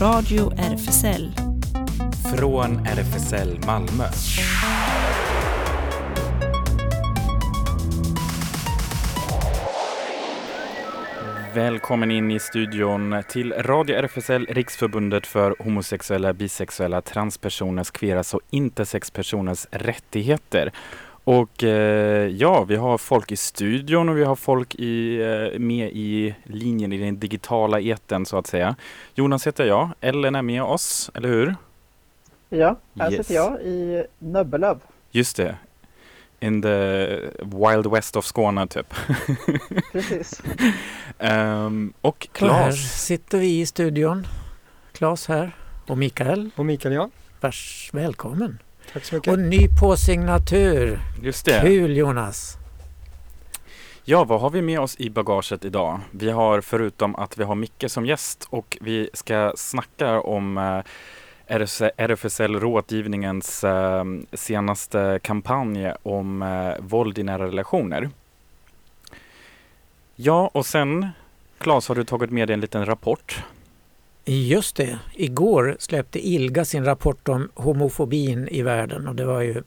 Radio RFSL. Från RFSL Malmö. Välkommen in i studion till Radio RFSL, Riksförbundet för homosexuella, bisexuella, transpersoners, queeras och intersexpersoners rättigheter. Och eh, ja, vi har folk i studion och vi har folk i, eh, med i linjen i den digitala eten så att säga. Jonas heter jag, Ellen är med oss, eller hur? Ja, här Yes. sitter jag i Nöbbelöv. Just det. In the wild west of Skåne typ. Precis. Ehm, och Och här Claes. sitter vi i studion. Claes här och Mikael. Och Mikael ja. Vars välkommen. Tack så mycket. Och ny på signatur. Just det. Kul Jonas! Ja, vad har vi med oss i bagaget idag? Vi har förutom att vi har Micke som gäst och vi ska snacka om eh, RFSL Rådgivningens eh, senaste kampanj om eh, våld i nära relationer. Ja, och sen Claes, har du tagit med dig en liten rapport? Just det, igår släppte ILGA sin rapport om homofobin i världen och det var ju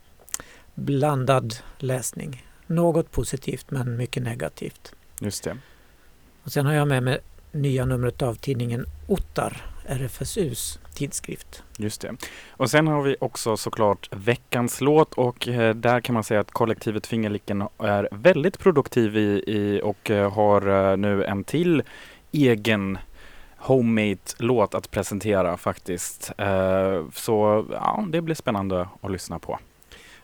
blandad läsning. Något positivt men mycket negativt. Just det. Och sen har jag med mig nya numret av tidningen Ottar, RFSUs tidskrift. Just det. Och sen har vi också såklart veckans låt och eh, där kan man säga att kollektivet Fingerlicken är väldigt produktiv i, i och eh, har eh, nu en till egen homemade låt att presentera faktiskt. Eh, så ja, det blir spännande att lyssna på.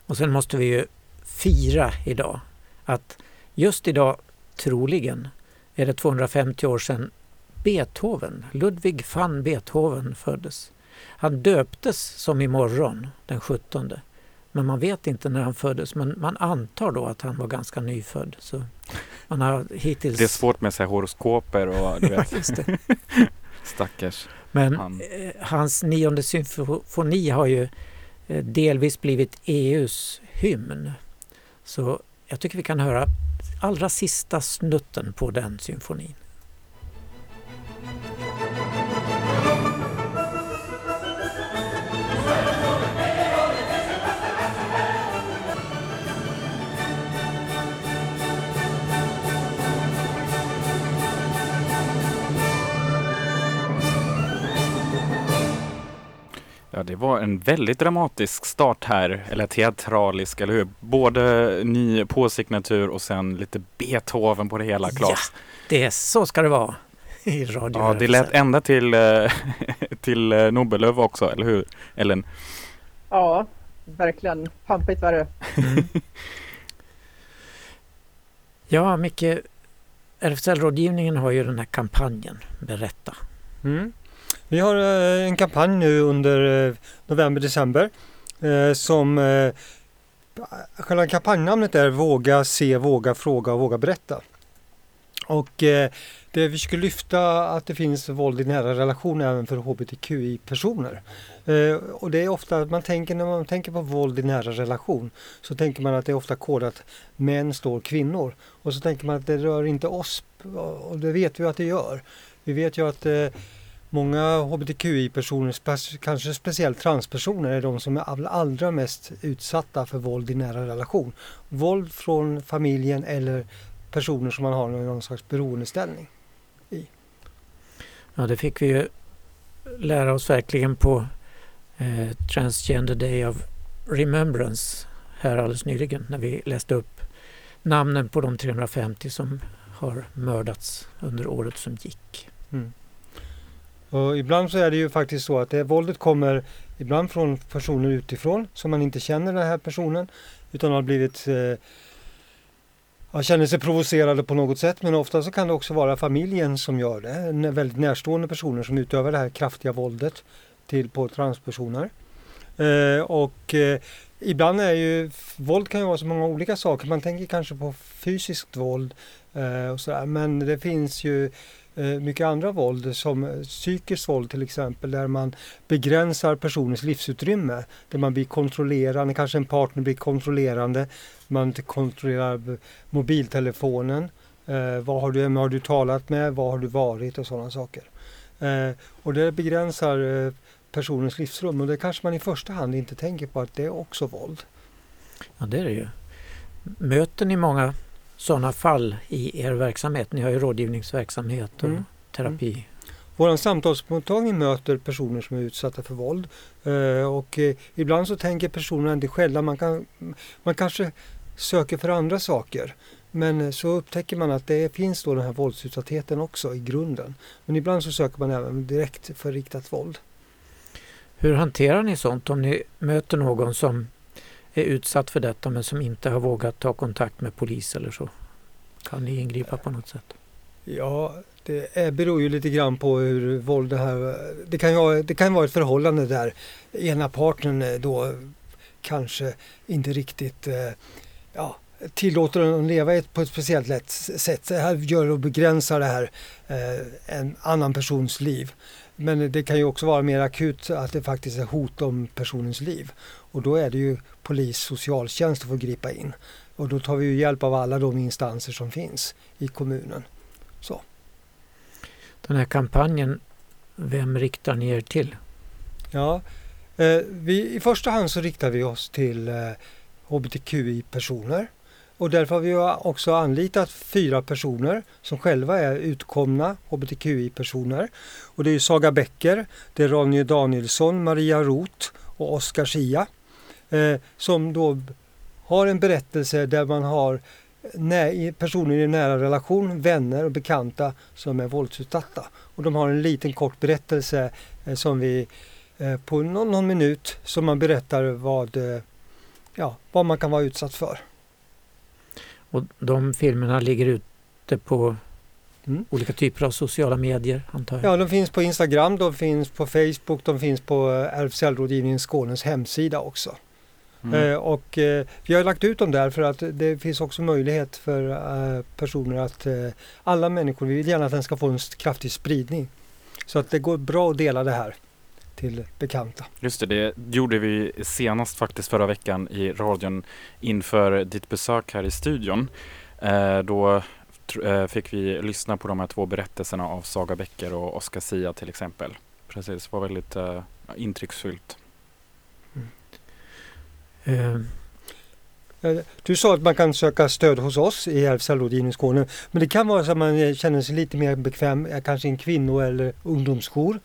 Och sen måste vi ju fira idag att just idag, troligen, är det 250 år sedan Beethoven, Ludwig van Beethoven föddes. Han döptes som imorgon, den 17. Men man vet inte när han föddes, men man antar då att han var ganska nyfödd. Så man har hittills... Det är svårt med så här horoskoper och du vet, det. stackars Men han. eh, hans nionde symfoni har ju eh, delvis blivit EUs hymn. Så jag tycker vi kan höra allra sista snutten på den symfonin. Ja, det var en väldigt dramatisk start här, eller teatralisk, eller hur? Både ny påsignatur och sen lite Beethoven på det hela, Claes. Det är så ska det vara i radio. Ja, det lät ända till, eh, till eh, Nobelöv också, eller hur? Ellen? Ja, verkligen. Pampigt var det. Mm. Ja, Micke, RFSL-rådgivningen har ju den här kampanjen Berätta. Mm. Vi har eh, en kampanj nu under eh, november-december eh, som själva kampanjnamnet är Våga se, våga fråga och våga berätta. Och det vi ska lyfta att det finns våld i nära relation även för hbtqi-personer. Och det är ofta att man tänker när man tänker på våld i nära relation så tänker man att det är ofta kodat män står kvinnor. Och så tänker man att det rör inte oss och det vet vi att det gör. Vi vet ju att eh, Många hbtqi-personer, kanske speciellt transpersoner, är de som är all- allra mest utsatta för våld i nära relation. Våld från familjen eller personer som man har någon slags beroendeställning. Ja, det fick vi ju lära oss verkligen på eh, Transgender Day of Remembrance här alldeles nyligen när vi läste upp namnen på de 350 som har mördats under året som gick. Mm. Och ibland så är det ju faktiskt så att det våldet kommer ibland från personer utifrån som man inte känner den här personen utan har blivit eh, ja, känner sig provocerade på något sätt men ofta så kan det också vara familjen som gör det. Väldigt närstående personer som utövar det här kraftiga våldet till, på transpersoner. Eh, och eh, ibland är ju våld kan ju vara så många olika saker. Man tänker kanske på fysiskt våld eh, och sådär. men det finns ju eh, Eh, mycket andra våld som eh, psykiskt våld till exempel där man begränsar personens livsutrymme. Där man blir kontrollerande, kanske en partner blir kontrollerande. Man kontrollerar mobiltelefonen. Eh, vad har du, vem har du talat med? Vad har du varit och sådana saker. Eh, och det begränsar eh, personens livsrum och det kanske man i första hand inte tänker på att det är också våld. Ja, det är det ju. Möter ni många sådana fall i er verksamhet? Ni har ju rådgivningsverksamhet och Mm. terapi. Vår samtalsmottagning möter personer som är utsatta för våld eh, och eh, ibland så tänker personerna inte själva, man, kan, man kanske söker för andra saker. Men eh, så upptäcker man att det finns då den här våldsutsattheten också i grunden. Men ibland så söker man även direkt för riktat våld. Hur hanterar ni sånt om ni möter någon som är utsatt för detta men som inte har vågat ta kontakt med polis eller så? Kan ni ingripa på något sätt? Ja, det är, beror ju lite grann på hur våld det här... Det kan ju vara, det kan vara ett förhållande där ena parten eh, då kanske inte riktigt eh, ja, tillåter en att leva på ett speciellt lätt sätt. Det här gör och begränsar det här eh, en annan persons liv. Men det kan ju också vara mer akut att det faktiskt är hot om personens liv. Och då är det ju polis, socialtjänst som får gripa in. Och då tar vi ju hjälp av alla de instanser som finns i kommunen. Så. Den här kampanjen, vem riktar ni er till? Ja, eh, vi, I första hand så riktar vi oss till eh, hbtqi-personer. Och därför har vi också anlitat fyra personer som själva är utkomna hbtqi-personer. Och det är Saga Bäcker, det är Ronny Danielsson, Maria Roth och Oskar Schia. Eh, som då har en berättelse där man har personer i en nära relation, vänner och bekanta som är våldsutsatta. Och de har en liten kort berättelse eh, som vi eh, på någon, någon minut som man berättar vad, eh, ja, vad man kan vara utsatt för. Och de filmerna ligger ute på Mm. olika typer av sociala medier antar jag? Ja, de finns på Instagram, de finns på Facebook, de finns på eh, RFSL-rådgivningen Skånes hemsida också. Mm. Eh, och eh, vi har lagt ut dem där för att det finns också möjlighet för eh, personer att eh, alla människor, vi vill gärna att den ska få en kraftig spridning. Så att det går bra att dela det här till bekanta. Just det, det gjorde vi senast faktiskt förra veckan i radion inför ditt besök här i studion. Eh, då eh, fick vi lyssna på de här två berättelserna av Saga Bäcker och Oskar Sia till exempel. Precis, det var väldigt eh, intrycksfullt. Eh, Eh, Du sa att man kan söka stöd hos oss i RFSL-rådgivning Skåne. Men det kan vara så att man känner sig lite mer bekväm, kanske i en kvinno eller ungdomsjour.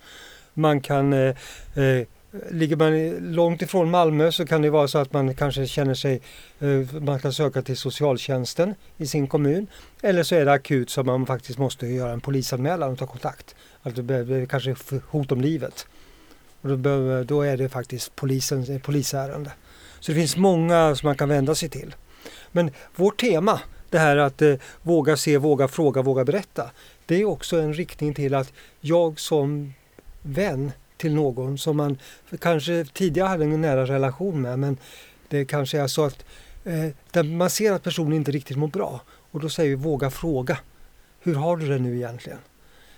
Man kan, eh, eh, ligger man långt ifrån Malmö så kan det vara så att man kanske känner sig, eh, man kan söka till socialtjänsten i sin kommun. Eller så är det akut så man faktiskt måste göra en polisanmälan och ta kontakt. Att det kanske hot om livet. Och då, behöver, då är det faktiskt polisens, eh, polisärende. Så det finns många som man kan vända sig till. Men vårt tema, det här att eh, våga se, våga fråga, våga berätta. Det är också en riktning till att jag som vän till någon som man kanske tidigare hade en nära relation med men det kanske är så att eh, man ser att personen inte riktigt mår bra och då säger vi våga fråga. Hur har du det nu egentligen?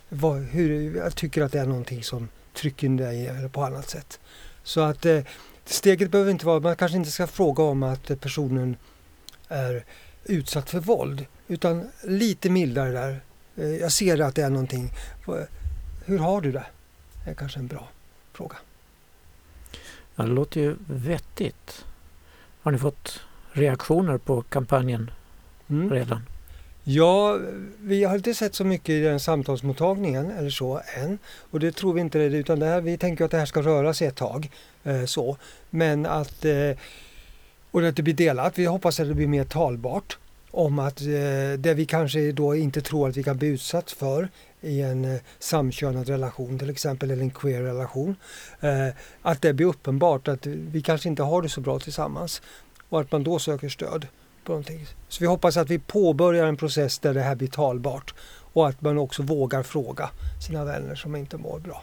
Vad, hur, jag tycker att det är någonting som trycker dig eller på annat sätt. Så att eh, steget behöver inte vara, man kanske inte ska fråga om att personen är utsatt för våld. Utan lite mildare där. Eh, Jag ser att det är någonting. Hur har du det? Är kanske en bra fråga. ja, det låter ju vettigt. Har ni fått reaktioner på kampanjen Mm. redan? Ja, vi har inte sett så mycket i den samtalsmottagningen eller så än. Och det tror vi inte det, utan det här, vi tänker att det här ska röra sig ett tag. Eh, så. Men att, eh, och att det blir delat. Vi hoppas att det blir mer talbart om att eh, det vi kanske då inte tror att vi kan bli utsatt för i en eh, samkönad relation till exempel eller en queer relation. Eh, att det blir uppenbart att vi kanske inte har det så bra tillsammans och att man då söker stöd på någonting. Så vi hoppas att vi påbörjar en process där det här blir talbart och att man också vågar fråga sina vänner som inte mår bra.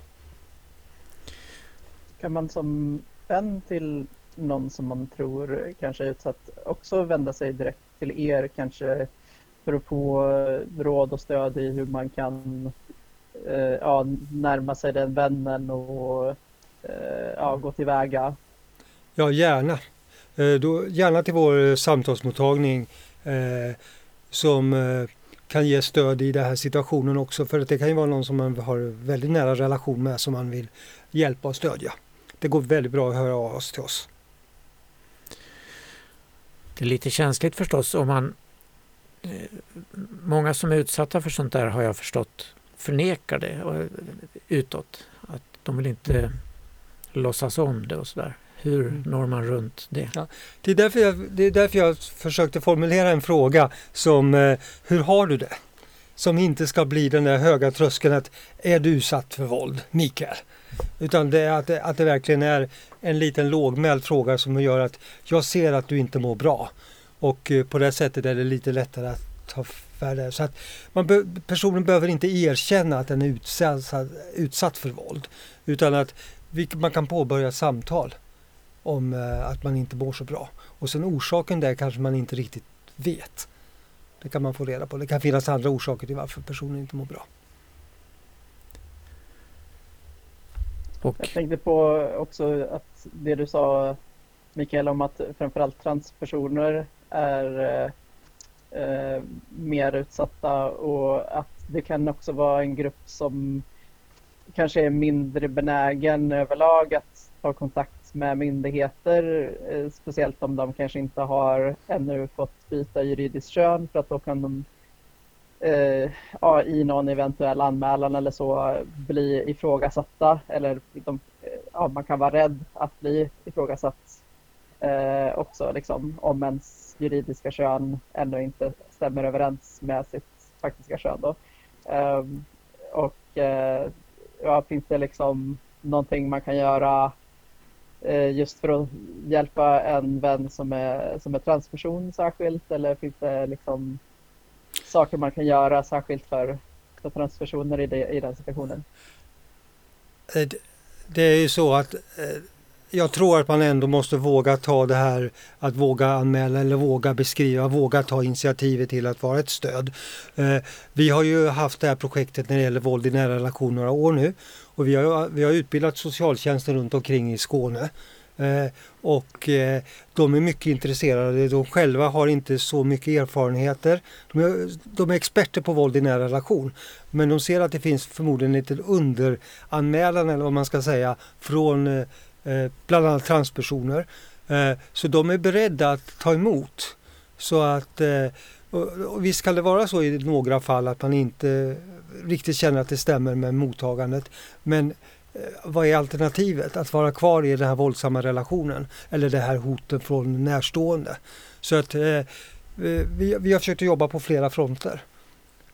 Kan man som vän till någon som man tror kanske är utsatt också vända sig direkt till er kanske för att få råd och stöd i hur man kan eh, ja, närma sig den vännen och eh, ja, gå tillväga. Ja, gärna. Eh, då, gärna till vår samtalsmottagning eh, som eh, kan ge stöd i den här situationen också. För att det kan ju vara någon som man har väldigt nära relation med som man vill hjälpa och stödja. Det går väldigt bra att höra av oss till oss. Det är lite känsligt förstås om man... Eh, många som är utsatta för sånt där har jag förstått förnekar det och, utåt. Att de vill inte låtsas om det och sådär. Hur mm. når man runt det? Ja, det, är därför jag, det är därför jag försökte formulera en fråga som eh, Hur har du det? Som inte ska bli den där höga tröskeln att Är du utsatt för våld, Mikael? Utan det är att, det, att det verkligen är en liten lågmäld fråga som gör att jag ser att du inte mår bra. Och eh, på det sättet är det lite lättare att ta färre. Så att man be, personen behöver inte erkänna att den är utsatt, utsatt för våld. Utan att vi, man kan påbörja samtal om eh, att man inte mår så bra. Och sen orsaken där kanske man inte riktigt vet. Det kan man få reda på. Det kan finnas andra orsaker till varför personen inte mår bra. Och. Jag tänkte på också att det du sa Mikael om att framförallt transpersoner är eh, eh, mer utsatta och att det kan också vara en grupp som kanske är mindre benägen överlag att ta kontakt med myndigheter. Eh, speciellt om de kanske inte har ännu fått byta juridiskt kön för att då kan de eh, ja, i någon eventuell anmälan eller så bli ifrågasatta eller de, eh, ja, man kan vara rädd att bli ifrågasatt eh, också liksom, om ens juridiska kön ännu inte stämmer överens med sitt faktiska kön. Då. Eh, och eh, ja, finns det liksom någonting man kan göra eh, just för att hjälpa en vän som är, som är transperson särskilt eller finns det liksom saker man kan göra särskilt för, för transpersoner i, det, i den situationen? Eh, det är ju så att eh, jag tror att man ändå måste våga ta det här att våga anmäla eller våga beskriva, våga ta initiativet till att vara ett stöd. Eh, vi har ju haft det här projektet när det gäller våld i nära relation några år nu och vi har, vi har utbildat socialtjänsten runt omkring i Skåne Eh, och eh, de är mycket intresserade. De själva har inte så mycket erfarenheter. De är, de är experter på våld i nära relation. Men de ser att det finns förmodligen lite underanmälan eller vad man ska säga från eh, Eh, bland annat transpersoner. Eh, så de är beredda att ta emot. Så att eh, och visst kan det vara så i några fall att man inte riktigt känner att det stämmer med mottagandet. Men vad är alternativet? Att vara kvar i den här våldsamma relationen eller det här hoten från närstående. Så att vi, vi har försökt jobba på flera fronter.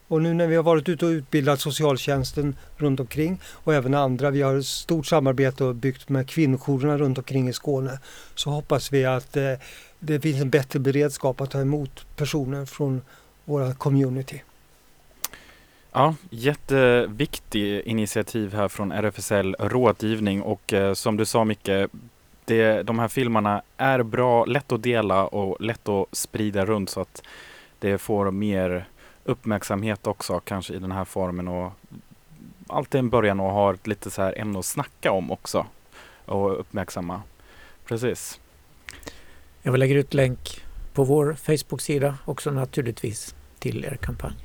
Och nu när vi har varit ute och utbildat socialtjänsten runt omkring och även andra, vi har ett stort samarbete och byggt med kvinnojourerna runt omkring i Skåne, så hoppas vi att eh, det finns en bättre beredskap att ta emot personer från våra community. Ja, jätteviktig initiativ här från RFSL Rådgivning och eh, som du sa Micke, det, de här filmerna är bra, lätt att dela och lätt att sprida runt så att det får mer uppmärksamhet också kanske i den här formen och alltid en början att ha lite så här ämne att snacka om också och uppmärksamma. Precis. Jag vill lägga ut länk på vår Facebook-sida också naturligtvis till er kampanj.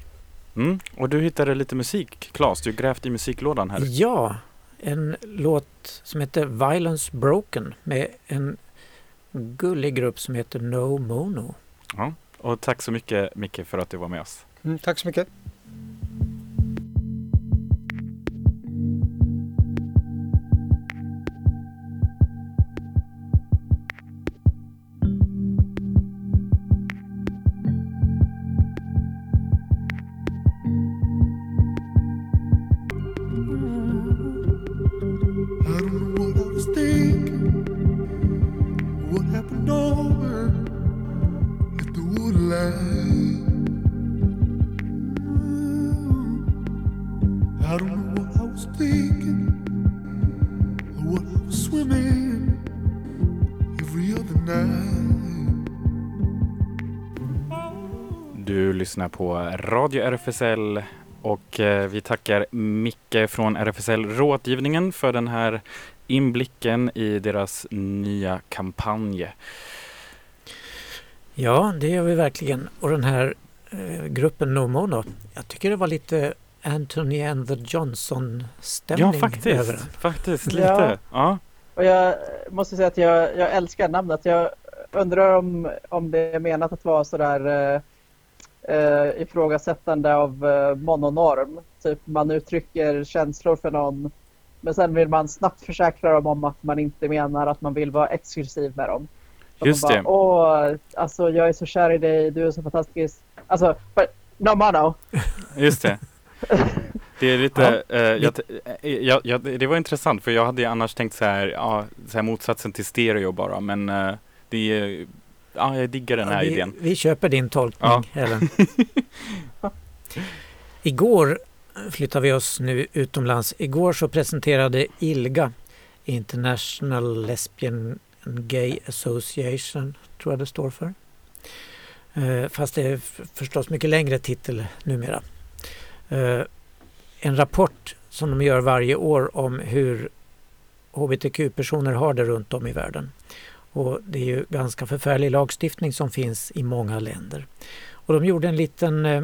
Mm. Och du hittade lite musik, Claes. Du grävt i musiklådan här. Ja, en låt som heter Violence Broken med en gullig grupp som heter No Mono. Ja, och tack så mycket Micke för att du var med oss. Mm, tack så mycket. På Radio RFSL och eh, vi tackar Micke från RFSL Rådgivningen för den här inblicken i deras nya kampanj. Ja, det gör vi verkligen. Och den här eh, gruppen No Mono. Jag tycker det var lite Anthony and the Johnson-stämning Ja, faktiskt. över den. Faktiskt, Ja. lite. Ja. Och jag måste säga att jag, jag älskar namnet. Jag undrar om, om det är menat att vara sådär eh, ifrågasättande av eh, mononorm. Typ man uttrycker känslor för någon men sen vill man snabbt försäkra dem om att man inte menar att man vill vara exklusiv med dem. Så Just man det. bara, Åh, alltså jag är så kär i dig, du är så fantastisk. Alltså, but, no mono. Just det. Det är lite, eh, jag, eh, jag, jag, det var intressant för jag hade ju annars tänkt så här, ja, så här motsatsen till stereo bara men eh, det är, ja jag diggar den här vi, idén. vi köper din tolkning, Ja. Ellen. Igår flyttar vi oss nu utomlands. Igår så presenterade ILGA, International Lesbian and Gay Association, tror jag det står för. Eh, Fast det är förstås mycket längre titel numera. Eh, En rapport som de gör varje år om hur hbtq-personer har det runt om i världen. Och det är ju ganska förfärlig lagstiftning som finns i många länder. Och de gjorde en liten eh,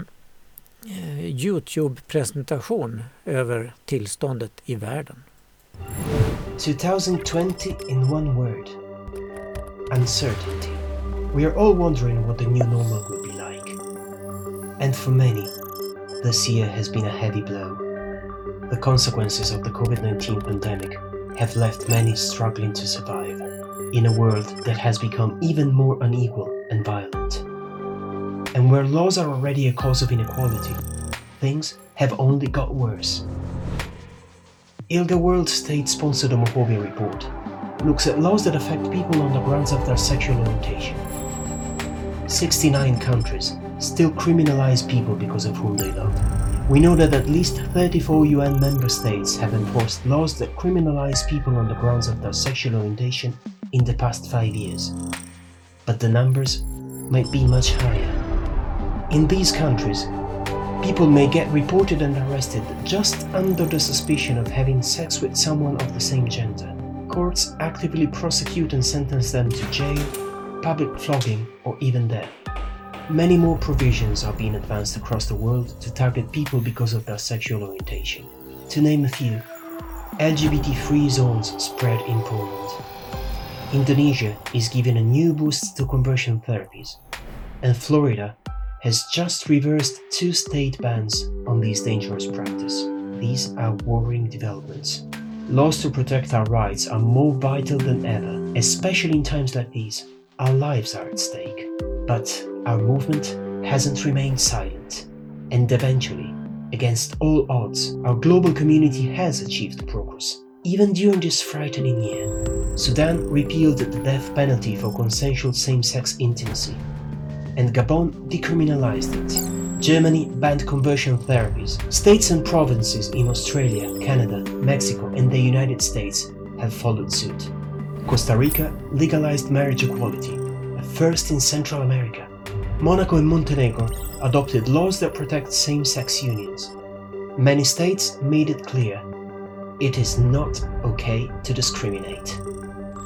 eh Youtube-presentation över tillståndet i världen. 2020 in one word uncertainty. We are all wondering what the new normal will be like. And for many, this year has been a heavy blow. The consequences of the COVID 19 pandemic have left many struggling to survive in a world that has become even more unequal and violent. And where laws are already a cause of inequality, things have only got worse. ILGA World State sponsored homophobia report looks at laws that affect people on the grounds of their sexual orientation. 69 countries still criminalize people because of whom they love. We know that at least 34 UN member states have enforced laws that criminalize people on the grounds of their sexual orientation in the past five years. But the numbers might be much higher. In these countries, People may get reported and arrested just under the suspicion of having sex with someone of the same gender. Courts actively prosecute and sentence them to jail, public flogging, or even death. Many more provisions are being advanced across the world to target people because of their sexual orientation. To name a few, LGBT free zones spread in Poland. Indonesia is giving a new boost to conversion therapies, and Florida has just reversed two state bans on these dangerous practice. These are worrying developments. Laws to protect our rights are more vital than ever, especially in times like these. Our lives are at stake. But our movement hasn't remained silent. And eventually, against all odds, our global community has achieved progress. Even during this frightening year, Sudan repealed the death penalty for consensual same sex intimacy and Gabon decriminalized it. Germany banned conversion therapies. States and provinces in Australia, Canada, Mexico, and the United States have followed suit. Costa Rica legalized marriage equality, a first in Central America. Monaco and Montenegro adopted laws that protect same sex unions. Many states made it clear it is not okay to discriminate.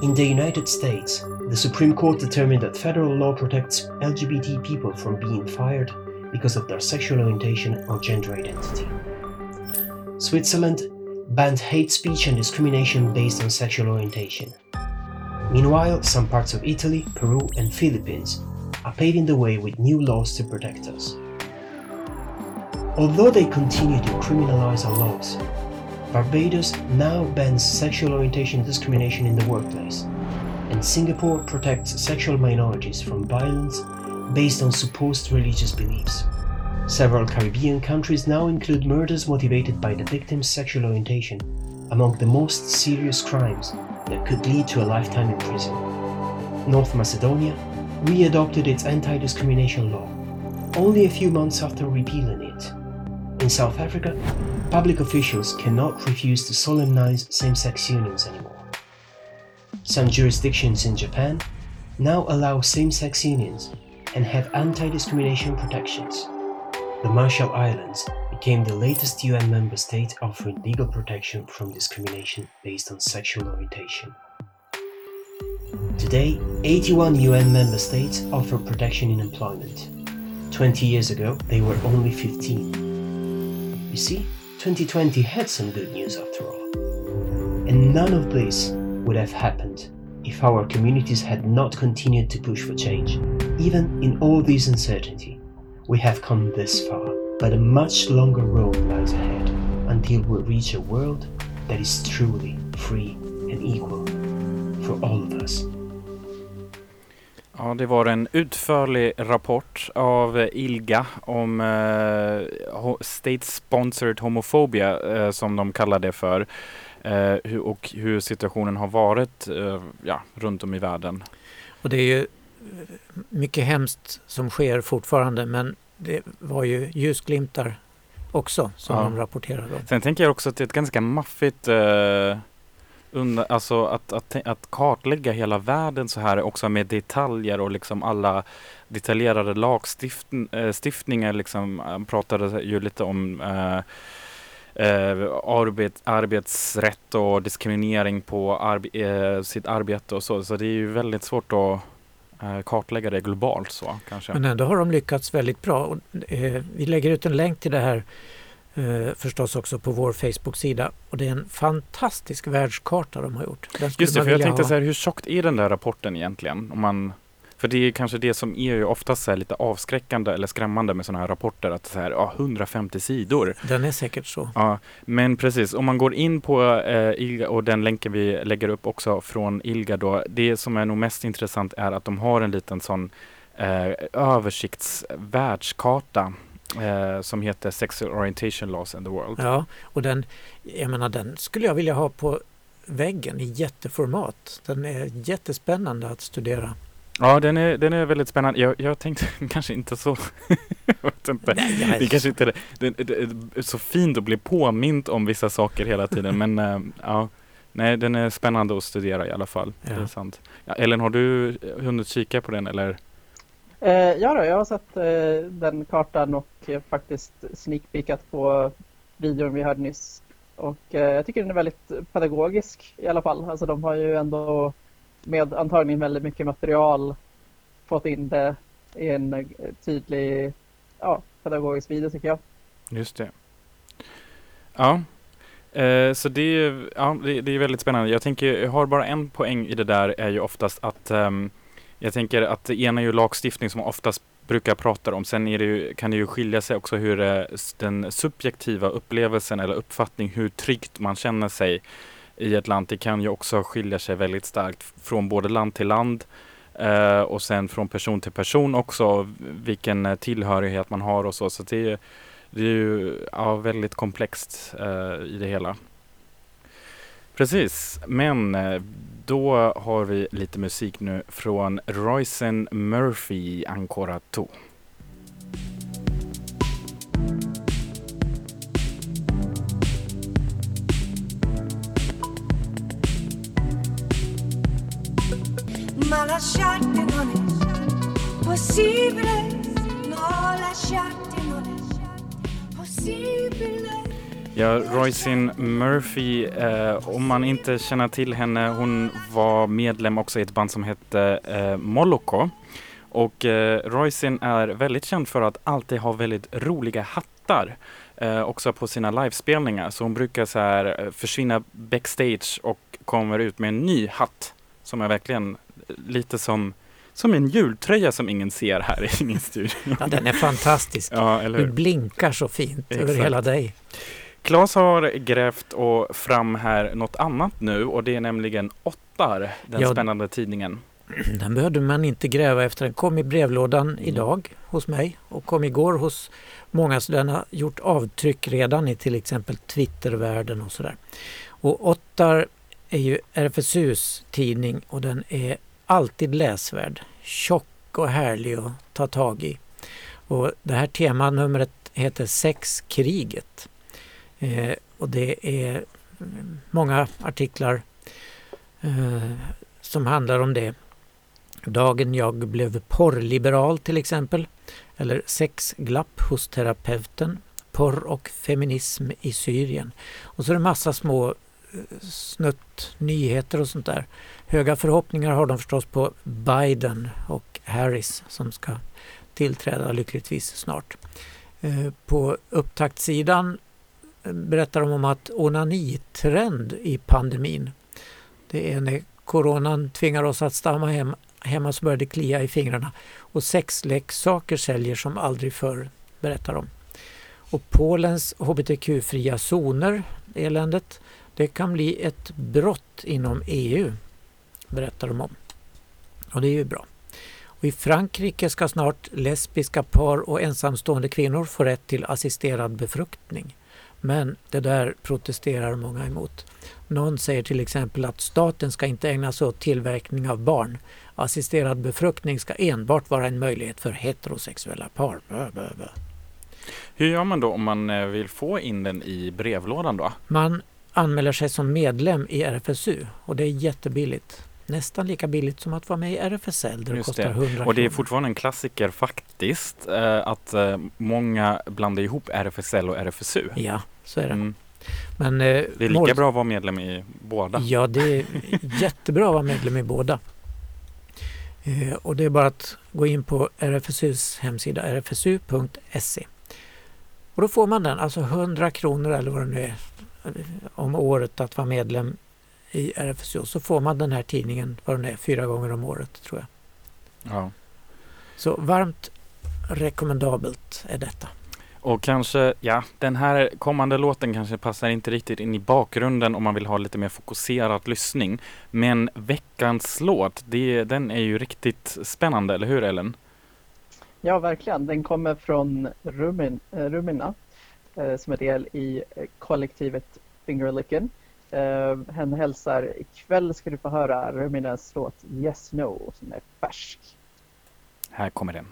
In the United States, the Supreme Court determined that federal law protects LGBT people from being fired because of their sexual orientation or gender identity. Switzerland banned hate speech and discrimination based on sexual orientation. Meanwhile, some parts of Italy, Peru, and Philippines are paving the way with new laws to protect us. Although they continue to criminalize our laws, Barbados now bans sexual orientation discrimination in the workplace, and Singapore protects sexual minorities from violence based on supposed religious beliefs. Several Caribbean countries now include murders motivated by the victim's sexual orientation among the most serious crimes that could lead to a lifetime in prison. North Macedonia readopted its anti discrimination law only a few months after repealing it. In South Africa, public officials cannot refuse to solemnize same sex unions anymore. Some jurisdictions in Japan now allow same sex unions and have anti discrimination protections. The Marshall Islands became the latest UN member state offering legal protection from discrimination based on sexual orientation. Today, 81 UN member states offer protection in employment. 20 years ago, they were only 15. You see, 2020 had some good news after all. And none of this would have happened if our communities had not continued to push for change. Even in all this uncertainty, we have come this far, but a much longer road lies ahead until we reach a world that is truly free and equal for all of us. Ja, det var en utförlig rapport av ILGA om eh, State Sponsored Homophobia eh, som de kallar det för eh, och hur situationen har varit eh, ja, runt om i världen. Och det är ju eh, mycket hemskt som sker fortfarande men det var ju ljusglimtar också som Ja. de rapporterade om. Sen tänker jag också att det är ett ganska maffigt eh, alltså att, att, att kartlägga hela världen så här också med detaljer och liksom alla detaljerade lagstiftningar. Eh, liksom, han pratade ju lite om eh, eh, arbet, arbetsrätt och diskriminering på arbe, eh, sitt arbete och så. Så det är ju väldigt svårt att eh, kartlägga det globalt så kanske. Men ändå har de lyckats väldigt bra. Och, vi lägger ut en länk till det här eh, förstås också på vår Facebook-sida. Och det är en fantastisk världskarta de har gjort. Just det, för jag tänkte ha. så här, hur tjockt är den där rapporten egentligen? Om man, för det är kanske det som är ju oftast så lite avskräckande eller skrämmande med sådana här rapporter, att så här, ja, 150 sidor. Den är säkert så. Ja, men precis, om man går in på eh, ILGA och den länken vi lägger upp också från ILGA då, det som är nog mest intressant är att de har en liten sån eh, översiktsvärldskarta eh, som heter Sexual Orientation Laws in the World. Ja, och den, jag menar, den skulle jag vilja ha på väggen i jätteformat. Den är jättespännande att studera. Ja, den är, den är väldigt spännande. Jag, jag tänkte kanske inte så... jag vet inte. Nej, jag- Det kanske inte är det, det, det är så fint att bli påmint om vissa saker hela tiden, men eh, ja. Nej, den är spännande att studera i alla fall. Det är Ja. sant. Ja, Ellen, har du hunnit kika på den eller? Eh, ja, då, jag har sett eh, den kartan och eh, faktiskt sneakpeekat på videon vi hörde nyss. Och eh, jag tycker den är väldigt pedagogisk i alla fall. Alltså de har ju ändå med antagligen väldigt mycket material fått in det i en eh, tydlig ja, pedagogisk video tycker jag. Just det. Ja, eh, så det är, ja, det, det är väldigt spännande. Jag tänker, jag har bara en poäng i det där är ju oftast att ehm, jag tänker att det ena är ju lagstiftning som oftast brukar prata om. Sen är det ju, kan det ju skilja sig också hur eh, den subjektiva upplevelsen eller uppfattning, hur tryggt man känner sig i ett land. Det kan ju också skilja sig väldigt starkt från både land till land eh, och sen från person till person också, vilken eh, tillhörighet man har och så. Så det är, det är ju ja, väldigt komplext eh, i det hela. Precis, men eh, då har vi lite musik nu från Roysen Murphy, Ancora 2. ma lasciarti non è possibile, no lasciarti non è possibile. Ja, Royce Murphy, eh, om man inte känner till henne, hon var medlem också i ett band som hette eh, Moloko. Och eh, Royce är väldigt känd för att alltid ha väldigt roliga hattar. Eh, också på sina livespelningar. Så hon brukar så här eh, försvinna backstage och kommer ut med en ny hatt. Som är verkligen lite som, som en jultröja som ingen ser här i min studio. Ja, den är fantastisk. Ja, eller Du blinkar så fint över Exakt. hela dig. Claes har grävt och fram här något annat nu och det är nämligen Ottar, den Ja. spännande tidningen. Den behövde man inte gräva efter. Den kom i brevlådan Mm. idag hos mig och kom igår hos många. Så den har gjort avtryck redan i till exempel Twittervärlden och sådär. Och Ottar är ju RFSUs tidning och den är alltid läsvärd. Tjock och härlig att ta tag i. Och det här temanumret heter Sexkriget. Eh, och det är mm, många artiklar eh, som handlar om det. Dagen jag blev porrliberal till exempel. Eller sexglapp hos terapeuten. Porr och feminism i Syrien. Och så är det massa små eh, snutt nyheter och sånt där. Höga förhoppningar har de förstås på Biden och Harris som ska tillträda lyckligtvis snart. Eh, på upptaktssidan berättar de om att onanitrend i pandemin. Det är när coronan tvingar oss att stanna hem, hemma så börjar det klia i fingrarna. Och sexleksaker säljer som aldrig förr, berättar de. Och Polens hbtq-fria zoner, eländet, det kan bli ett brott inom EU, berättar de om. Och det är ju bra. Och I Frankrike ska snart lesbiska par och ensamstående kvinnor få rätt till assisterad befruktning. Men det där protesterar många emot. Någon säger till exempel att staten ska inte ägna sig åt tillverkning av barn. Assisterad befruktning ska enbart vara en möjlighet för heterosexuella par. Bö, bö, bö. Hur gör man då om man eh, vill få in den i brevlådan då? Man anmäler sig som medlem i RFSU och det är jättebilligt. Nästan lika billigt som att vara med i RFSL där det kostar det. 100 Och det är kronor. fortfarande en klassiker faktiskt eh, att eh, många blandar ihop RFSL och RFSU. Ja, så är det. Mm. Men, eh, Det är lika mål- bra att vara medlem i båda. Ja, det är jättebra att vara medlem i båda. Och det är bara att gå in på RFSUs hemsida, rfsu.se. Och då får man den, alltså 100 kronor eller vad det nu är, om året att vara medlem i RFSU. Så får man den här tidningen, vad den är, fyra gånger om året tror jag. Ja. Så varmt rekommendabelt är detta. Och kanske, ja, den här kommande låten kanske passar inte riktigt in i bakgrunden om man vill ha lite mer fokuserad lyssning. Men veckans låt, det, den är ju riktigt spännande, eller hur Ellen? Ja, verkligen. Den kommer från Rumin, eh, Rumina eh, som är del i eh, kollektivet Fingerlicken. Eh, hen hälsar ikväll ska du få höra Ruminens låt Yes No som är färsk. Här kommer den.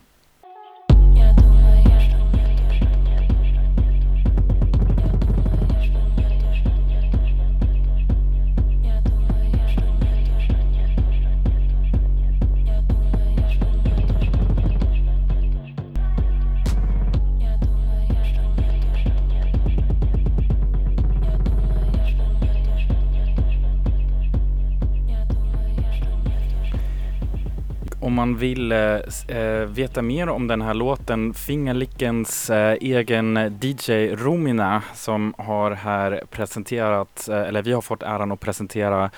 Man vill eh, eh, veta mer om den här låten, Fingerlickens eh, egen DJ Romina som har här presenterat, eh, eller vi har fått äran att presentera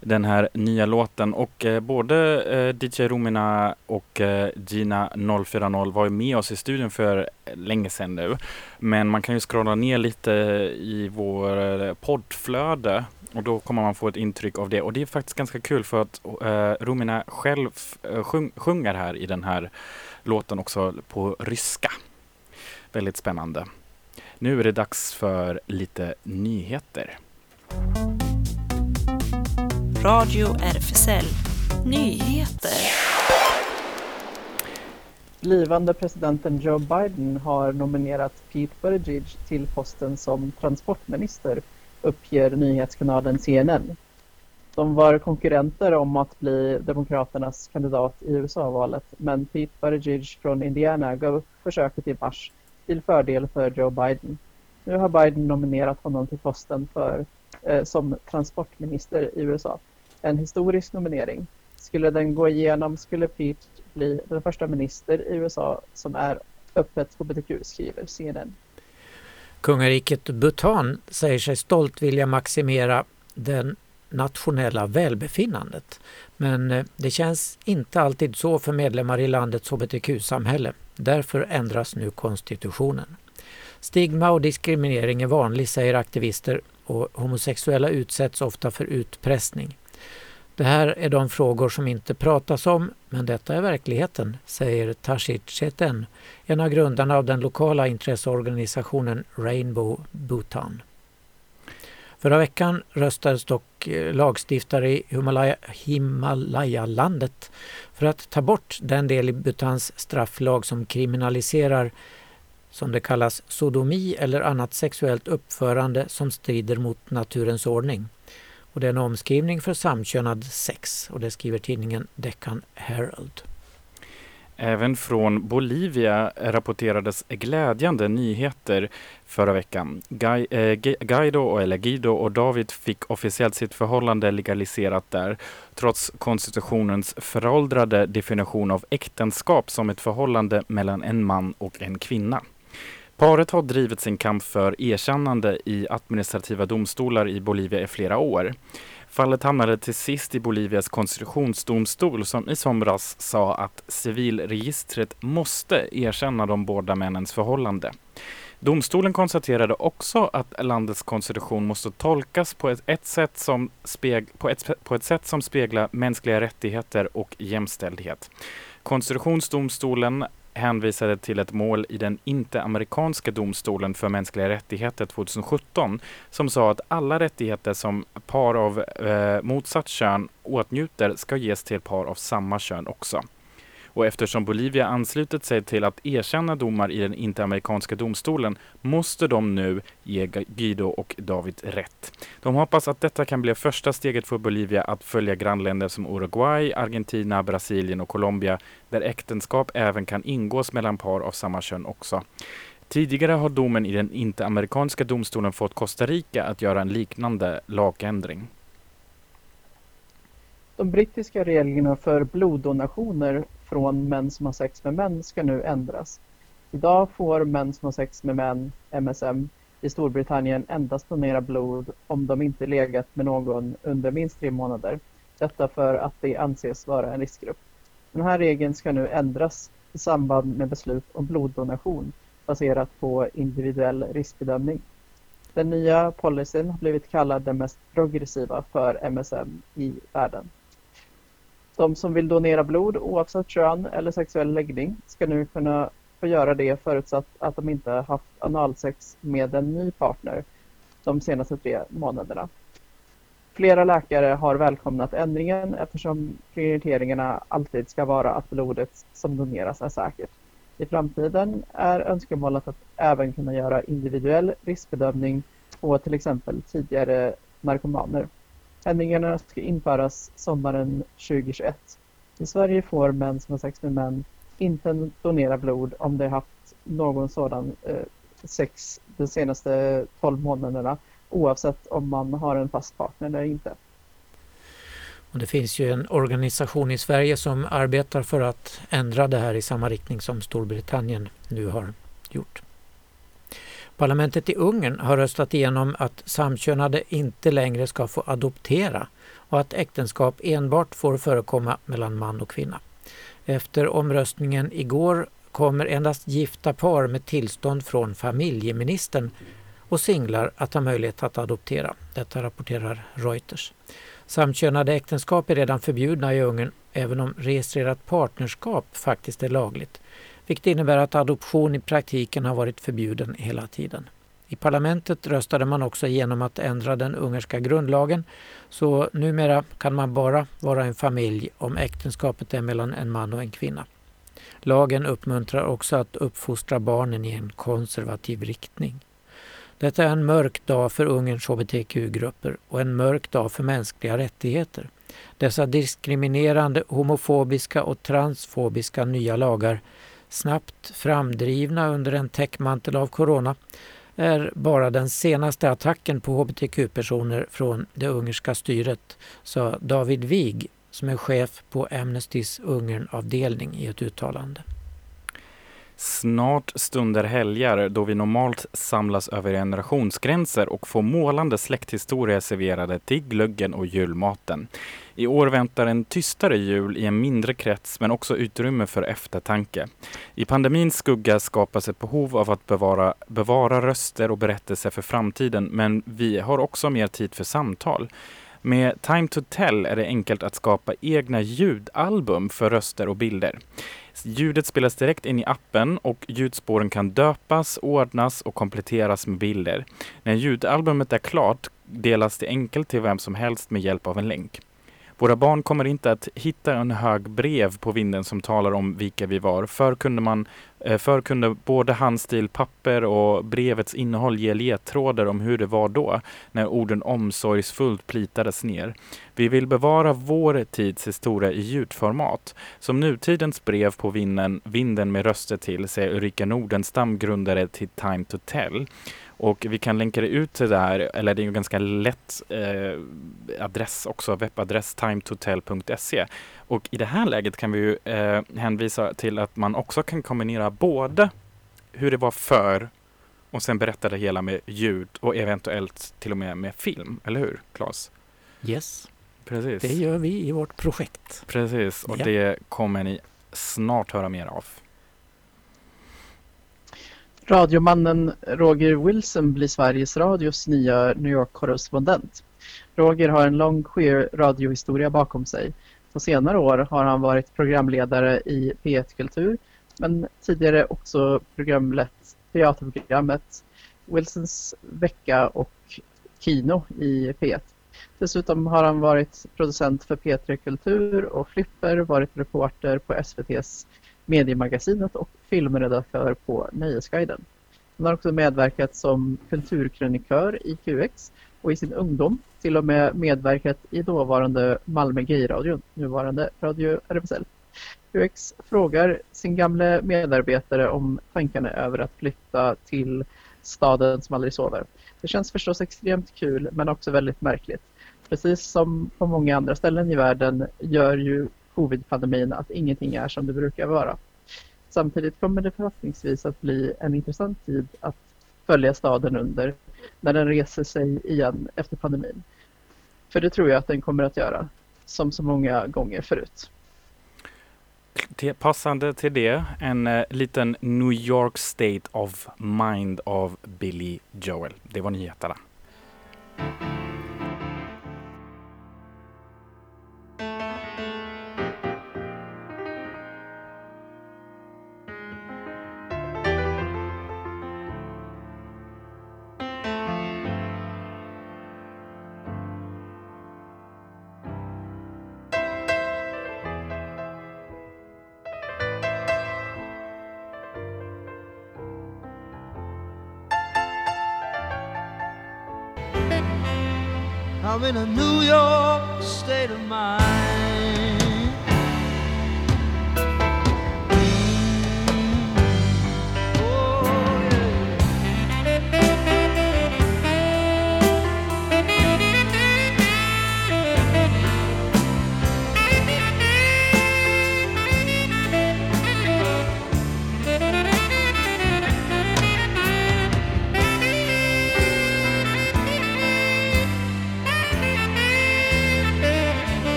den här nya låten och eh, både eh, DJ Romina och eh, Gina 040 var ju med oss i studion för länge sedan nu. Men man kan ju scrolla ner lite i vår eh, poddflöde och då kommer man få ett intryck av det. Och det är faktiskt ganska kul för att eh, Romina själv eh, sjung, sjunger här i den här låten också på ryska. Väldigt spännande. Nu är det dags för lite nyheter. Radio RFSL Nyheter. Blivande presidenten Joe Biden har nominerat Pete Buttigieg till posten som transportminister, uppger nyhetskanalen CNN. De var konkurrenter om att bli Demokraternas kandidat i USA-valet, men Pete Buttigieg från Indiana gav upp försöket i mars till fördel för Joe Biden. Nu har Biden nominerat honom till posten för, eh, som transportminister i USA. En historisk nominering. Skulle den gå igenom skulle Pete bli den första minister i USA som är öppet hbtq, skriver CNN. Kungariket Bhutan säger sig stolt vilja maximera den nationella välbefinnandet. Men eh, det känns inte alltid så för medlemmar i landets hbtq-samhälle. Därför ändras nu konstitutionen. Stigma och diskriminering är vanlig, säger aktivister och homosexuella utsätts ofta för utpressning. Det här är de frågor som inte pratas om, men detta är verkligheten, säger Tashit Cheten, en av grundarna av den lokala intresseorganisationen Rainbow Bhutan. Förra veckan röstades dock eh, lagstiftare i Himalaya, Himalaya-landet för att ta bort den del i Bhutans strafflag som kriminaliserar som det kallas sodomi eller annat sexuellt uppförande som strider mot naturens ordning. Och det är en omskrivning för samkönad sex och det skriver tidningen Deccan Herald. Även från Bolivia rapporterades glädjande nyheter förra veckan. Guido, eh, eller Guido och David fick officiellt sitt förhållande legaliserat där trots konstitutionens föråldrade definition av äktenskap som ett förhållande mellan en man och en kvinna. Paret har drivit sin kamp för erkännande i administrativa domstolar i Bolivia i flera år. Fallet hamnade till sist i Bolivias konstitutionsdomstol som i somras sa att civilregistret måste erkänna de båda männens förhållande. Domstolen konstaterade också att landets konstitution måste tolkas på ett, ett, sätt, som speg, på ett, på ett sätt som speglar mänskliga rättigheter och jämställdhet. Konstitutionsdomstolen hänvisade till ett mål i den interamerikanska domstolen för mänskliga rättigheter 2017 som sa att alla rättigheter som par av eh, motsatt kön åtnjuter ska ges till par av samma kön också. Och eftersom Bolivia anslutit sig till att erkänna domar i den interamerikanska domstolen måste de nu ge Guido och David rätt. De hoppas att detta kan bli första steget för Bolivia att följa grannländer som Uruguay, Argentina, Brasilien och Colombia där äktenskap även kan ingås mellan par av samma kön också. Tidigare har domen i den interamerikanska domstolen fått Costa Rica att göra en liknande lagändring. De brittiska reglerna för bloddonationer från män som har sex med män ska nu ändras. Idag får män som har sex med män, MSM, i Storbritannien endast donera blod om de inte legat med någon under minst tre månader. Detta för att det anses vara en riskgrupp. Den här regeln ska nu ändras i samband med beslut om bloddonation baserat på individuell riskbedömning. Den nya policyn har blivit kallad den mest progressiva för MSM i världen. De som vill donera blod oavsett kön eller sexuell läggning ska nu kunna få göra det förutsatt att de inte haft analsex med en ny partner de senaste tre månaderna. Flera läkare har välkomnat ändringen eftersom prioriteringarna alltid ska vara att blodet som doneras är säkert. I framtiden är önskemålet att även kunna göra individuell riskbedömning på till exempel tidigare narkomaner. Ändringarna ska införas sommaren 2021. I Sverige får män som har sex med män inte donera blod om de haft någon sådan eh, sex de senaste 12 månaderna oavsett om man har en fast partner eller inte. Och det finns ju en organisation i Sverige som arbetar för att ändra det här i samma riktning som Storbritannien nu har gjort. Parlamentet i Ungern har röstat igenom att samkönade inte längre ska få adoptera och att äktenskap enbart får förekomma mellan man och kvinna. Efter omröstningen igår kommer endast gifta par med tillstånd från familjeministern och singlar att ha möjlighet att adoptera. Detta rapporterar Reuters. Samkönade äktenskap är redan förbjudna i Ungern även om registrerat partnerskap faktiskt är lagligt vilket innebär att adoption i praktiken har varit förbjuden hela tiden. I parlamentet röstade man också igenom att ändra den ungerska grundlagen så numera kan man bara vara en familj om äktenskapet är mellan en man och en kvinna. Lagen uppmuntrar också att uppfostra barnen i en konservativ riktning. Detta är en mörk dag för Ungerns hbtq-grupper och en mörk dag för mänskliga rättigheter. Dessa diskriminerande, homofobiska och transfobiska nya lagar snabbt framdrivna under en täckmantel av corona är bara den senaste attacken på hbtq-personer från det ungerska styret, sa David Wig som är chef på Amnestys Ungernavdelning i ett uttalande. Snart stunder helger då vi normalt samlas över generationsgränser och får målande släkthistorier serverade till glöggen och julmaten. I år väntar en tystare jul i en mindre krets men också utrymme för eftertanke. I pandemins skugga skapas ett behov av att bevara, bevara röster och berättelser för framtiden men vi har också mer tid för samtal. Med Time to Tell är det enkelt att skapa egna ljudalbum för röster och bilder. Ljudet spelas direkt in i appen och ljudspåren kan döpas, ordnas och kompletteras med bilder. När ljudalbumet är klart delas det enkelt till vem som helst med hjälp av en länk. Våra barn kommer inte att hitta en hög brev på vinden som talar om vilka vi var. Förr kunde, man, eh, förr kunde både handstil, papper och brevets innehåll ge ledtrådar om hur det var då, när orden omsorgsfullt plitades ner. Vi vill bevara vår tids historia i ljudformat. Som nutidens brev på vinden, vinden med röster till, säger Ulrika Nordenstam, grundare till Time to Tell. Och vi kan länka det ut till det här, eller det är en ganska lätt eh, adress också, webbadress timetotel.se. Och i det här läget kan vi ju eh, hänvisa till att man också kan kombinera både hur det var för och sen berätta det hela med ljud och eventuellt till och med med film, eller hur Claes? Yes, Precis. det gör vi i vårt projekt. Precis, och Ja. det kommer ni snart höra mer av. Radiomannen Roger Wilson blir Sveriges Radios nya New York-korrespondent. Roger har en lång queer-radiohistoria bakom sig. På senare år har han varit programledare i P1 Kultur, men tidigare också programlett teaterprogrammet Wilsons vecka och Kino i P1. Dessutom har han varit producent för P3 Kultur och Flipper, varit reporter på SVTs Mediemagasinet och filmredaktör på Nöjesguiden. Hon har också medverkat som kulturkrönikör i QX och i sin ungdom till och med medverkat i dåvarande Malmö Gayradion, nuvarande Radio RFSL. QX frågar sin gamle medarbetare om tankarna över att flytta till staden som aldrig sover. Det känns förstås extremt kul men också väldigt märkligt. Precis som på många andra ställen i världen gör ju covid-pandemin att ingenting är som det brukar vara. Samtidigt kommer det förhoppningsvis att bli en intressant tid att följa staden under när den reser sig igen efter pandemin. För det tror jag att den kommer att göra, som så många gånger förut. Passande till det, en eh, liten New York State of Mind av Billy Joel. Det var nyheterna.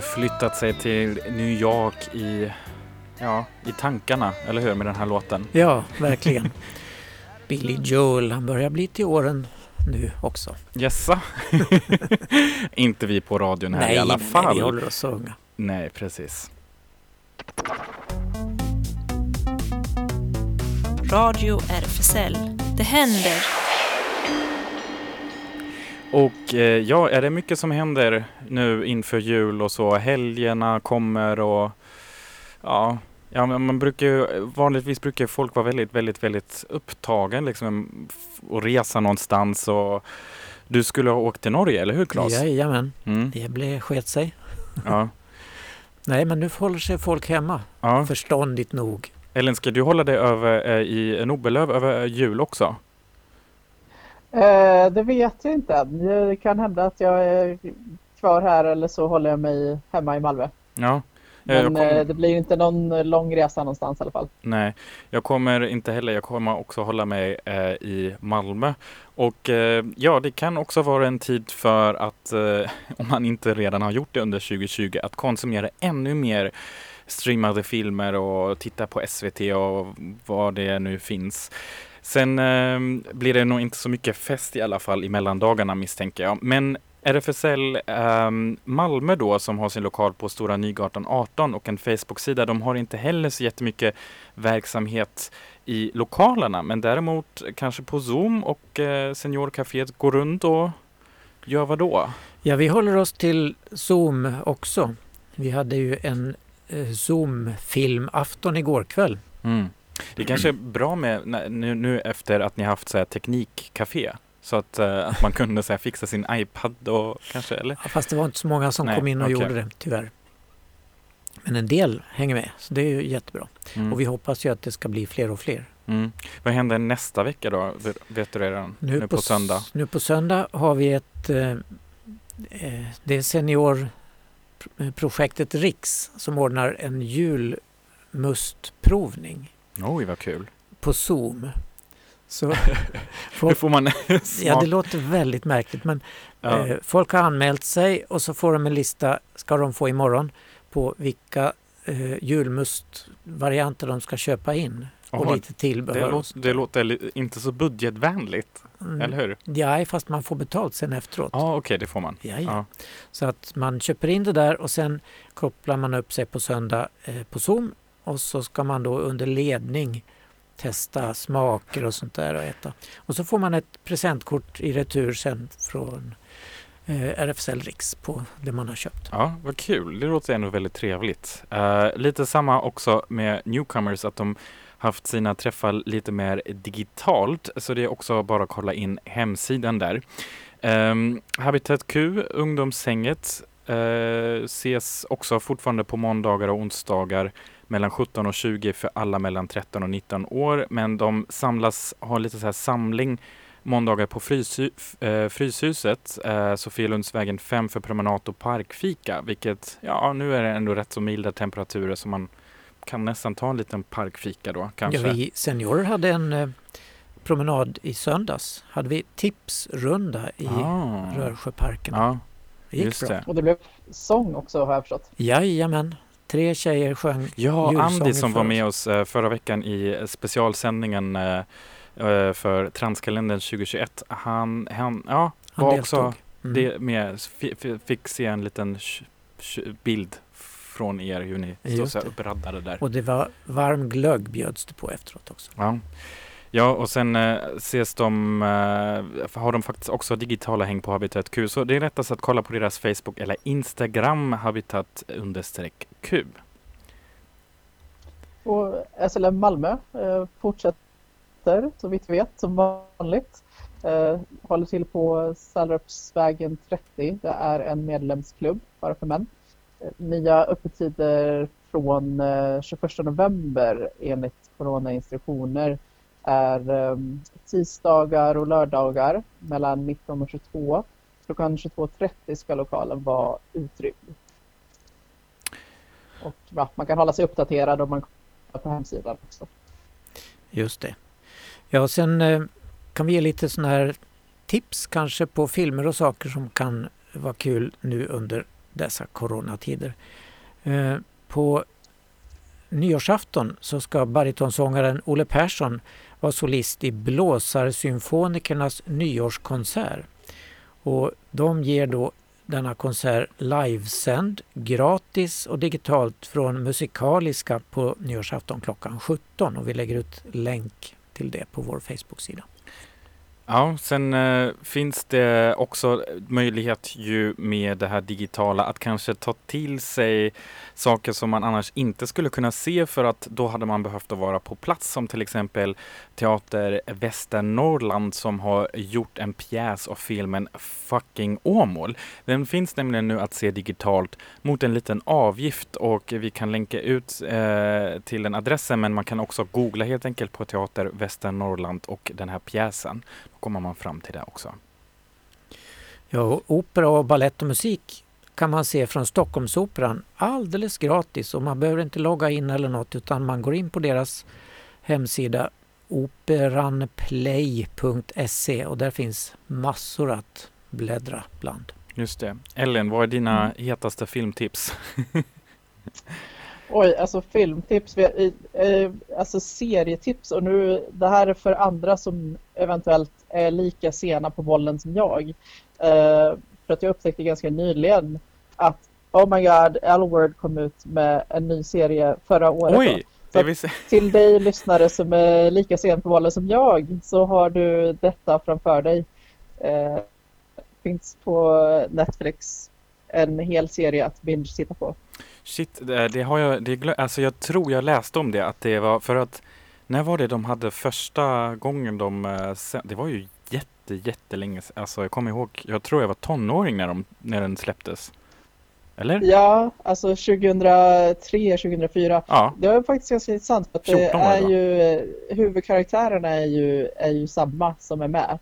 Förflyttat sig till New York i, ja, i tankarna, eller hur, med den här låten? Ja, verkligen. Billy Joel, han börjar bli till åren nu också. Gissa? Inte vi på radion här i alla nej, fall. vi håller oss unga. Nej, precis. Radio RFSL. Det händer. Och eh, ja, är det mycket som händer nu inför jul och så? Helgerna kommer och ja, ja man brukar ju, vanligtvis brukar folk vara väldigt, väldigt, väldigt upptagen liksom och resa någonstans och du skulle ha åkt till Norge, eller hur Claes? Jajamän, Mm, det blev sket sig. ja, Nej, men nu håller sig folk hemma. ja. Förståndigt nog. Ellen, ska du hålla dig över eh, i Nobelöv över jul också? Eh, det vet jag inte än. Det kan hända att jag är kvar här eller så håller jag mig hemma i Malmö. Ja. Eh, Men kom- eh, det blir inte någon lång resa någonstans i alla fall. Nej, jag kommer inte heller. Jag kommer också hålla mig eh, i Malmö. Och eh, ja, det kan också vara en tid för att, eh, om man inte redan har gjort det under 2020, att konsumera ännu mer streamade filmer och titta på SVT och vad det nu finns. Sen eh, blir det nog inte så mycket fest i alla fall i mellandagarna misstänker jag. Men RFSL ehm, Malmö då som har sin lokal på Stora Nygatan 18 och en Facebook-sida. De har inte heller så jättemycket verksamhet i lokalerna men däremot kanske på Zoom och eh, Seniorcaféet går runt och gör vad då? Ja, vi håller oss till Zoom också. Vi hade ju en eh, Zoom-filmafton igår kväll. Mm. Det kanske är bra med nu, nu efter att ni haft så här teknikcafé så att, eh, att man kunde så här, fixa sin iPad och kanske eller? Ja, Fast det var inte så många som Nej, kom in och okej. gjorde det, tyvärr. Men en del hänger med, så det är ju jättebra. Mm. Och vi hoppas ju att det ska bli fler och fler. Mm. Vad händer nästa vecka då? Vet- du redan? Nu, på, s- söndag? Nu på söndag har vi ett eh, eh, det är seniorprojektet Riks som ordnar en julmustprovning Oj, vad kul! på Zoom. Så folk, får man ja, det låter väldigt märkligt men Ja. eh, folk har anmält sig och så får de en lista, ska de få imorgon, på vilka eh, julmustvarianter de ska köpa in. Och Jaha, lite tillbehör. det, låter, det låter inte så budgetvänligt, Mm, eller hur? Ja, fast man får betalt sen efteråt. Ja, okej, det får man. Ja, ja. Ja. Så att man köper in det där och sen kopplar man upp sig på söndag eh, på Zoom och så ska man då under ledning testa smaker och sånt där och äta. Och så får man ett presentkort i retur sen från eh, RFSL Riks på det man har köpt. Ja, vad kul. Det låter ändå väldigt trevligt. Eh, lite samma också med Newcomers, att de haft sina träffar lite mer digitalt. Så det är också bara att kolla in hemsidan där. Um, Habitat Q, ungdomshänget, uh, eh, ses också fortfarande på måndagar och onsdagar mellan 17 och 20 för alla mellan 13 och 19 år. Men de samlas, har lite så här samling måndagar på Fryshu, f- eh, Fryshuset, eh, Sofielundsvägen 5 för promenad och parkfika. Vilket, ja nu är det ändå rätt så milda temperaturer så man kan nästan ta en liten parkfika då kanske. Ja, vi seniorer hade en eh, promenad i söndags. Hade vi tipsrunda i ah. Rörsjöparken. Ja, det gick just bra. det. Och det blev sång också har jag förstått. Jajamän. Tre tjejer sjöng Ja, Andy som var med oss eh, förra veckan i eh, specialsändningen eh, för Transkalendern 2021. Han, han ja, Han var deltog. också Mm. det med, fi- fi- fick se en liten bild från er hur ni Just så uppraddade där. Och det var varm glögg bjöds det på efteråt också. Ja. Ja, och sen eh, ses de, eh, har de faktiskt också digitala häng på Habitat Q. Så det är lättast att kolla på deras Facebook eller Instagram, Habitat understreck Q. Och SLM Malmö eh, fortsätter så vitt vi vet som vanligt. Eh, håller till på Sallerupsvägen 30. Det är en medlemsklubb bara för män. Eh, nya öppettider från eh, 21 november enligt coronainstruktioner är ehm, tisdagar och lördagar mellan 19 och 22. Klockan 22.30 ska lokalen vara utrymd. Och ja, man kan hålla sig uppdaterad om man kollar på hemsidan också. Just det. Ja, sen eh, kan vi ge lite sådana här tips kanske på filmer och saker som kan vara kul nu under dessa coronatider. Eh, på nyårsafton så ska baritonsångaren Olle Persson var solist i Blåsarsymfonikernas nyårskonsert. Och de ger då denna konsert livesänd, gratis och digitalt från Musikaliska på nyårsafton klockan 17 och vi lägger ut länk till det på vår Facebook-sida. Ja, sen eh, finns det också möjlighet ju med det här digitala att kanske ta till sig saker som man annars inte skulle kunna se för att då hade man behövt att vara på plats som till exempel Teater Västernorrland som har gjort en pjäs av filmen Fucking Åmål. Den finns nämligen nu att se digitalt mot en liten avgift och vi kan länka ut eh, till den adressen men man kan också googla helt enkelt på Teater Västernorrland och den här pjäsen. Då kommer man fram till det också. Ja, opera och ballett och musik kan man se från Stockholmsoperan alldeles gratis och man behöver inte logga in eller något utan man går in på deras hemsida operanplay.se och där finns massor att bläddra bland. Just det. Ellen, vad är dina hetaste filmtips? Oj, alltså filmtips, eh, alltså serietips och nu det här är för andra som eventuellt är lika sena på bollen som jag. Eh, För att jag upptäckte ganska nyligen att Oh my god, L-Word kom ut med en ny serie förra året. Oj! Säga, Till dig lyssnare som är lika sen på bollen som jag så har du detta framför dig. Eh, finns på Netflix en hel serie att binge titta på. shit, det, har jag, det glö- alltså jag tror jag läste om det, att det var för att när var det de hade första gången de, eh, det var ju jätte, jättelänge alltså jag kommer ihåg, jag tror jag var tonåring när, de, när den släpptes. Eller? Ja, alltså 2003, 2004. Ja, Det var faktiskt ganska intressant för att det 14 var det, är ju eh, huvudkaraktärerna är ju, är ju samma som är med.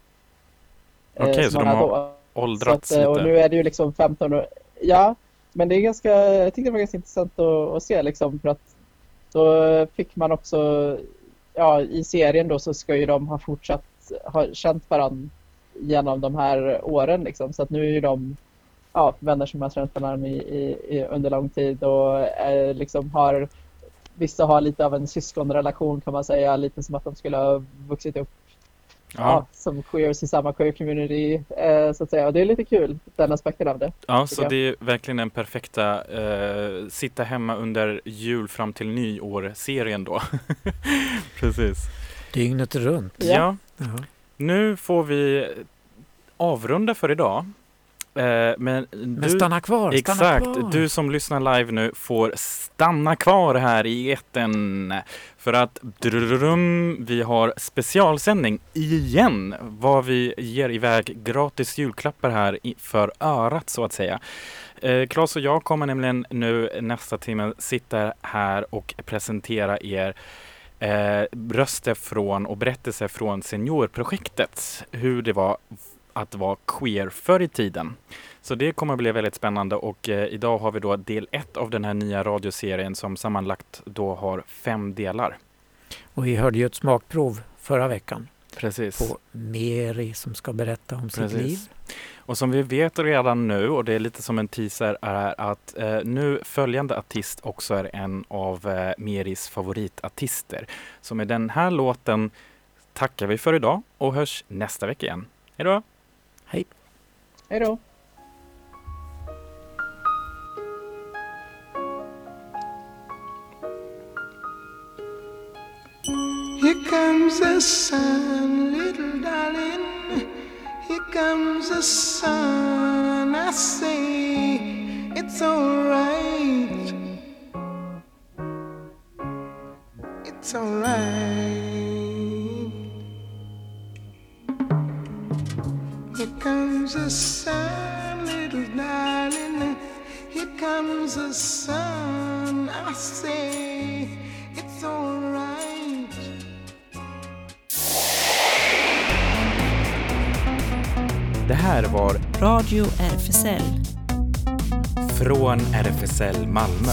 eh, Okej, som så de har då. Åldrats att, eh, och lite. nu är det ju liksom 15 år. Ja, men det är ganska, jag tyckte det var ganska intressant att, att se liksom för att då fick man också, ja i serien då så ska ju de ha fortsatt ha känt varandra genom de här åren liksom så att nu är ju de ja, vänner som har känt varandra i, i, i, under lång tid och eh, liksom har vissa har lite av en syskonrelation kan man säga, lite som att de skulle ha vuxit upp ja. Ja, som queers i samma queer community eh, så att säga. Och det är lite kul, den aspekten av det. ja, så jag. det är verkligen den perfekta eh, sitta hemma under jul fram till nyår-serien då. Precis. Dygnet runt. Ja. ja, Ja. Nu får vi avrunda för idag. Eh, men Men du, stanna kvar, stanna exakt, kvar. du som lyssnar live nu får stanna kvar här i etern För att drrrrum, vi har specialsändning igen. Vad vi ger iväg gratis julklappar här för örat så att säga. Eh, Claes och jag kommer nämligen nu nästa timme sitta här och presentera er eh, röster från och berättelser från Seniorprojektet. Hur det var att vara queer förr i tiden. Så det kommer bli väldigt spännande och eh, idag har vi då del ett av den här nya radioserien som sammanlagt då har fem delar. Och vi hörde ju ett smakprov förra veckan Precis. på Meri som ska berätta om sitt Precis. liv. Och som vi vet redan nu, och det är lite som en teaser, är att eh, nu följande artist också är en av eh, Meris favoritartister. Så med den här låten tackar vi för idag och hörs nästa vecka igen. Hej då! Hej då! Here comes the sun, little darling. Here comes the sun. I say it's alright. It's alright. Comes the sun, little darling. Here comes the sun. I say it's alright. Det här var Radio RFSL. Från RFSL Malmö.